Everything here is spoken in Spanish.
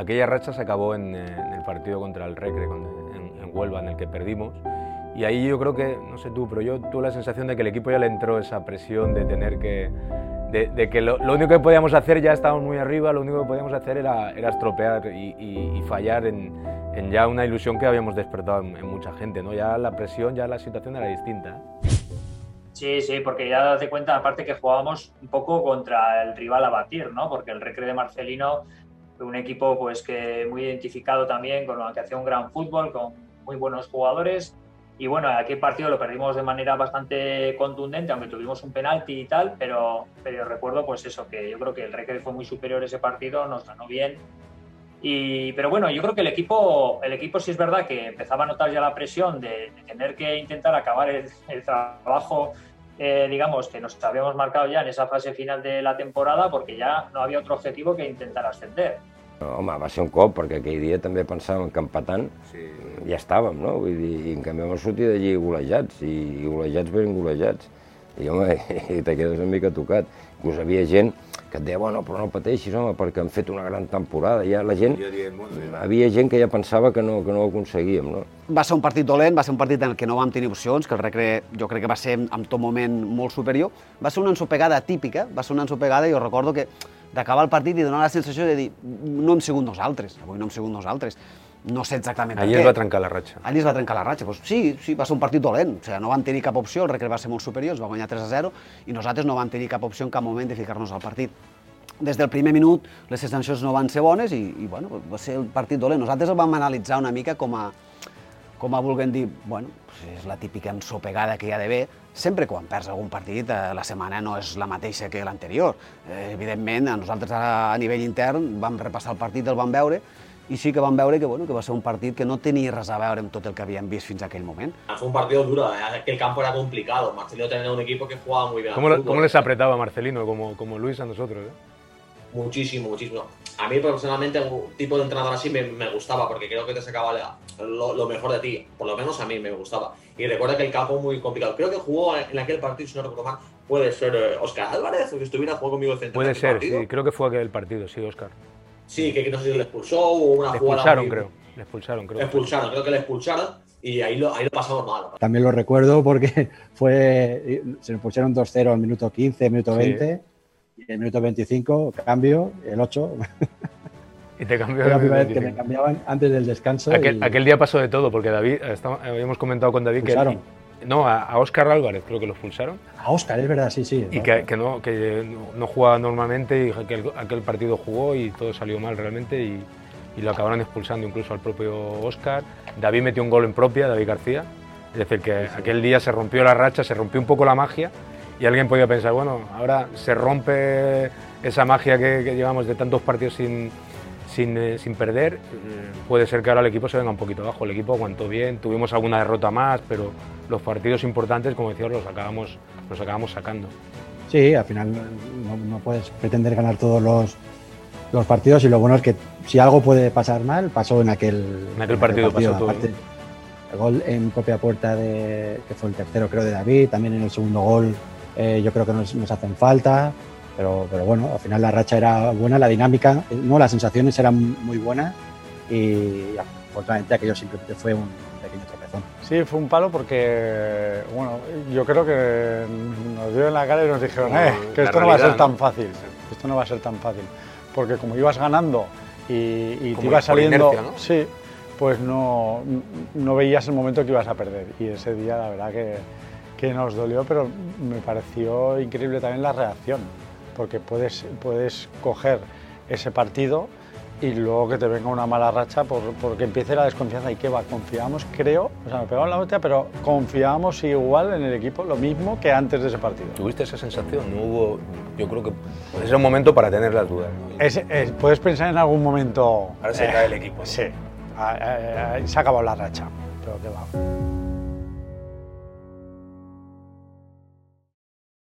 aquella racha se acabó en, eh, en el partido contra el Recre, en, en Huelva, en el que perdimos. Y ahí yo creo que, no sé tú, pero yo tuve la sensación de que el equipo ya le entró esa presión de tener que... De, que lo, único que podíamos hacer, ya estábamos muy arriba, lo único que podíamos hacer era, era estropear y, fallar en, ya una ilusión que habíamos despertado en, mucha gente, ¿no? Ya la presión, ya la situación era distinta. Sí, sí, porque ya das cuenta, aparte que jugábamos un poco contra el rival a batir, ¿no? Porque el Recre de Marcelino, un equipo pues que muy identificado también, con el que hacía un gran fútbol, con muy buenos jugadores. Y bueno, aquel partido lo perdimos de manera bastante contundente, aunque tuvimos un penalti y tal, pero, pero recuerdo pues eso, que yo creo que el Recre fue muy superior ese partido, nos ganó bien. Y, pero bueno, yo creo que el equipo, el equipo sí es verdad que empezaba a notar ya la presión de, de tener que intentar acabar el, el trabajo eh, digamos, que nos habíamos marcado ya en esa fase final de la temporada perquè ja no havia otro objetivo que intentar ascender. Home, va ser un cop, perquè aquell dia també pensàvem que empatant Sí. ja estàvem, no? Vull dir, i en canvi vam sortir d'allí golejats, i golejats ben golejats. I, home, i te quedes una mica tocat. Inclús hi havia gent que et deia, bueno, però no pateixis, home, perquè han fet una gran temporada. Ja la gent, havia gent que ja pensava que no, que no ho aconseguíem, no? Va ser un partit dolent, va ser un partit en el que no vam tenir opcions, que el Recre jo crec que va ser en tot moment molt superior. Va ser una ensopegada típica, va ser una ensopegada i jo recordo que d'acabar el partit i donar la sensació de dir no hem sigut nosaltres, avui no hem sigut nosaltres. No sé exactament per Allí què. es va trencar la ratxa. Allí es va trencar la ratxa. Pues sí, sí, va ser un partit dolent. O sigui, no van tenir cap opció, el Recre va ser molt superior, es va guanyar 3 a 0, i nosaltres no vam tenir cap opció en cap moment de ficar-nos al partit. Des del primer minut les sensacions no van ser bones i, i bueno, va ser el partit dolent. Nosaltres el vam analitzar una mica com a, com a volguem dir, bueno, és la típica ensopegada que hi ha d'haver. Sempre quan perds algun partit, eh, la setmana no és la mateixa que l'anterior. Eh, evidentment, a nosaltres a, a nivell intern vam repassar el partit, el vam veure, i sí que vam veure que, bueno, que va ser un partit que no tenia res a veure amb tot el que havíem vist fins a aquell moment. Fue un partido duro, eh, que el campo era complicado. Marcelino tenía un equipo que jugaba muy bien. ¿Cómo, fútbol. cómo les apretaba Marcelino, como, como Luis a nosotros? eh? Muchísimo, muchísimo. A mí personalmente un tipo de entrenador así me, me gustaba porque creo que te sacaba la- lo, lo mejor de ti. Por lo menos a mí me gustaba. Y recuerda que el campo muy complicado. Creo que jugó en aquel partido, si no recuerdo mal, puede ser eh, Oscar Álvarez o que estuviera jugando conmigo el centro. Puede ser, partido. sí, creo que fue aquel partido, sí, Oscar. Sí, que, no sé si le expulsó o una Le jugada. expulsaron, muy- creo. Le expulsaron, creo. Le expulsaron, creo que le expulsaron y ahí lo, ahí lo pasamos mal. También lo recuerdo porque fue, se nos pusieron 2-0 al minuto 15, minuto Sí. 20, y en el minuto 25, cambio, el 8. Y te cambió Fue la el primera vez que 25. me cambiaban antes del descanso. Aquel, y aquel día pasó de todo, porque David, estaba- habíamos comentado con David que... No, a, a Oscar Álvarez creo que lo expulsaron. A Oscar, es verdad, sí, sí. Y que, que no, que no, jugaba normalmente y que aquel, aquel partido jugó y todo salió mal realmente y, y lo acabaron expulsando incluso al propio Oscar. David metió un gol en propia, David García. Es decir, que aquel día se rompió la racha, se rompió un poco la magia y alguien podía pensar, bueno, ahora se rompe esa magia que, que llevamos de tantos partidos sin, sin, eh, sin perder. Puede ser que ahora el equipo se venga un poquito abajo. El equipo aguantó bien, tuvimos alguna derrota más, pero los partidos importantes, como decías, los acabamos, los acabamos sacando. Sí, al final no, no puedes pretender ganar todos los, los partidos y lo bueno es que si algo puede pasar mal, pasó en aquel, En aquel partido pasó todo, el gol en propia puerta, de, que fue el tercero creo de David, también en el segundo gol eh, yo creo que nos, nos hacen falta, pero, pero bueno, al final la racha era buena, la dinámica, no, las sensaciones eran muy buenas y afortunadamente aquello simplemente fue un pequeño tropezón. Sí, fue un palo porque, bueno, yo creo que nos dio en la cara y nos dijeron, eh, que esto no va a ser tan fácil, esto no va a ser tan fácil. Porque como ibas ganando y, y te ibas saliendo, inercia, ¿no? sí, pues no, no veías el momento que ibas a perder. Y ese día la verdad que, que nos dolió, pero me pareció increíble también la reacción, porque puedes, puedes coger ese partido y luego que te venga una mala racha por- porque empiece la desconfianza y que va, confiábamos, creo, o sea, me pegaron la hostia, pero confiábamos igual en el equipo, lo mismo que antes de ese partido. ¿Tuviste esa sensación? No hubo, yo creo que es un momento para tener las dudas. Es- es- puedes pensar en algún momento... Ahora se eh, cae el equipo. Sí, ah, eh, eh, se ha acabado la racha, pero que va.